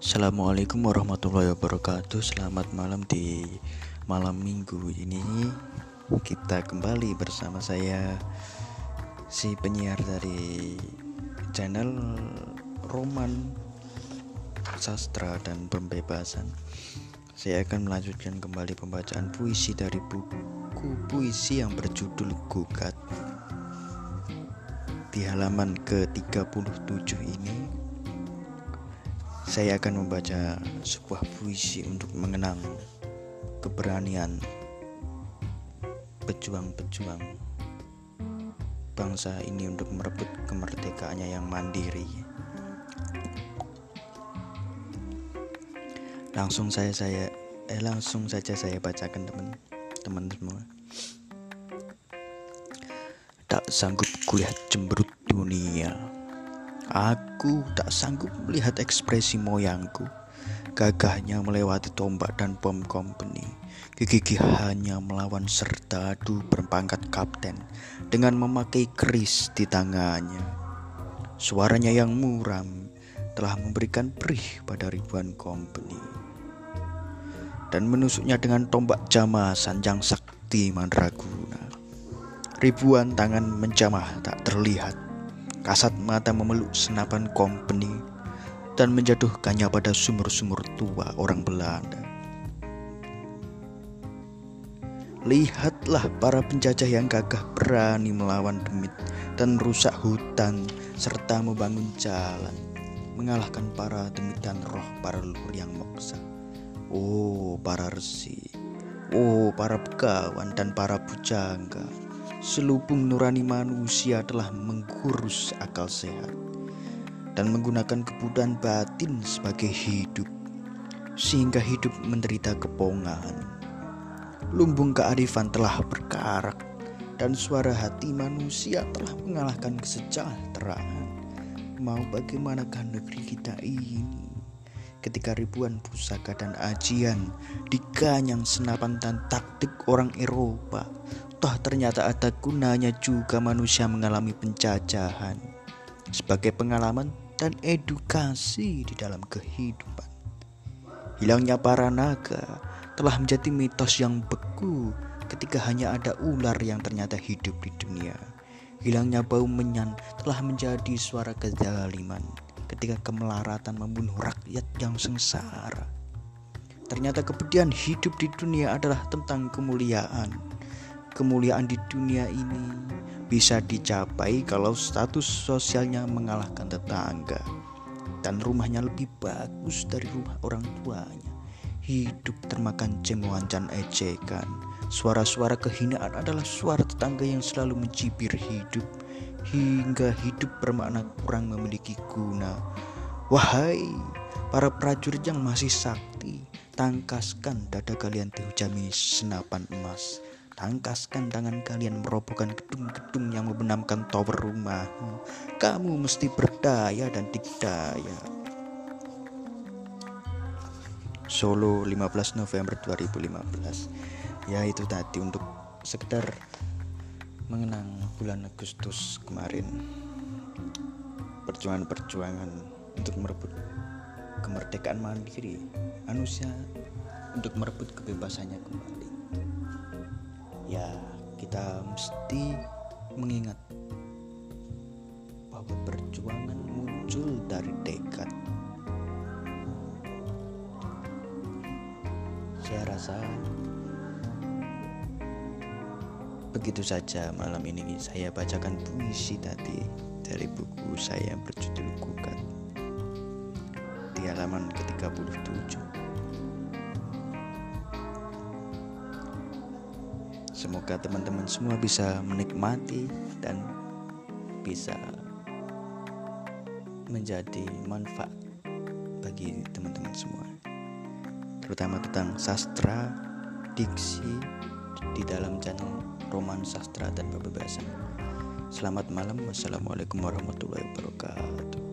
Assalamualaikum warahmatullahi wabarakatuh. Selamat malam di malam minggu ini. Kita kembali bersama saya Si penyiar dari channel Roman Sastra dan Pembebasan. Saya akan melanjutkan kembali pembacaan puisi dari buku puisi yang berjudul Gugat. Di halaman ke-37 ini saya akan membaca sebuah puisi untuk mengenang keberanian pejuang-pejuang bangsa ini untuk merebut kemerdekaannya yang mandiri. Langsung saya saya eh langsung saja saya bacakan teman-teman semua. Tak sanggup kulihat cemberut dunia Aku tak sanggup melihat ekspresi moyangku. Gagahnya melewati tombak dan bom company. Kegigihannya melawan serdadu berpangkat kapten dengan memakai keris di tangannya. Suaranya yang muram telah memberikan perih pada ribuan company. Dan menusuknya dengan tombak jama sanjang sakti mandraguna. Ribuan tangan menjamah tak terlihat Kasat mata memeluk senapan company dan menjatuhkannya pada sumur-sumur tua orang Belanda. Lihatlah para penjajah yang gagah berani melawan demit dan rusak hutan serta membangun jalan, mengalahkan para demit dan roh para leluhur yang moksa. Oh, para resi, oh, para pegawan dan para pujangga selubung nurani manusia telah mengurus akal sehat dan menggunakan kebutuhan batin sebagai hidup sehingga hidup menderita kepongahan. Lumbung kearifan telah berkarak dan suara hati manusia telah mengalahkan kesejahteraan. Mau bagaimanakah negeri kita ini? Ketika ribuan pusaka dan ajian diganyang senapan dan taktik orang Eropa Toh ternyata ada gunanya juga manusia mengalami penjajahan sebagai pengalaman dan edukasi di dalam kehidupan. Hilangnya para naga telah menjadi mitos yang beku ketika hanya ada ular yang ternyata hidup di dunia. Hilangnya bau menyan telah menjadi suara kezaliman ketika kemelaratan membunuh rakyat yang sengsara. Ternyata kemudian hidup di dunia adalah tentang kemuliaan kemuliaan di dunia ini bisa dicapai kalau status sosialnya mengalahkan tetangga dan rumahnya lebih bagus dari rumah orang tuanya. Hidup termakan cemoohan dan ejekan. Suara-suara kehinaan adalah suara tetangga yang selalu mencibir hidup hingga hidup bermakna kurang memiliki guna. Wahai para prajurit yang masih sakti, tangkaskan dada kalian dihujami senapan emas. Tangkaskan tangan kalian merobohkan gedung-gedung yang membenamkan tower rumahmu. Kamu mesti berdaya dan dikdaya. Solo 15 November 2015 Ya itu tadi untuk sekedar mengenang bulan Agustus kemarin Perjuangan-perjuangan untuk merebut kemerdekaan mandiri manusia untuk merebut kebebasannya kembali ya kita mesti mengingat bahwa perjuangan muncul dari tekad. Saya rasa begitu saja malam ini. Saya bacakan puisi tadi dari buku saya yang berjudul Gugat di halaman ke-37 Semoga teman-teman semua bisa menikmati dan bisa menjadi manfaat bagi teman-teman semua. Terutama tentang sastra, diksi di dalam channel Roman Sastra dan Kebebasan. Selamat malam. Wassalamualaikum warahmatullahi wabarakatuh.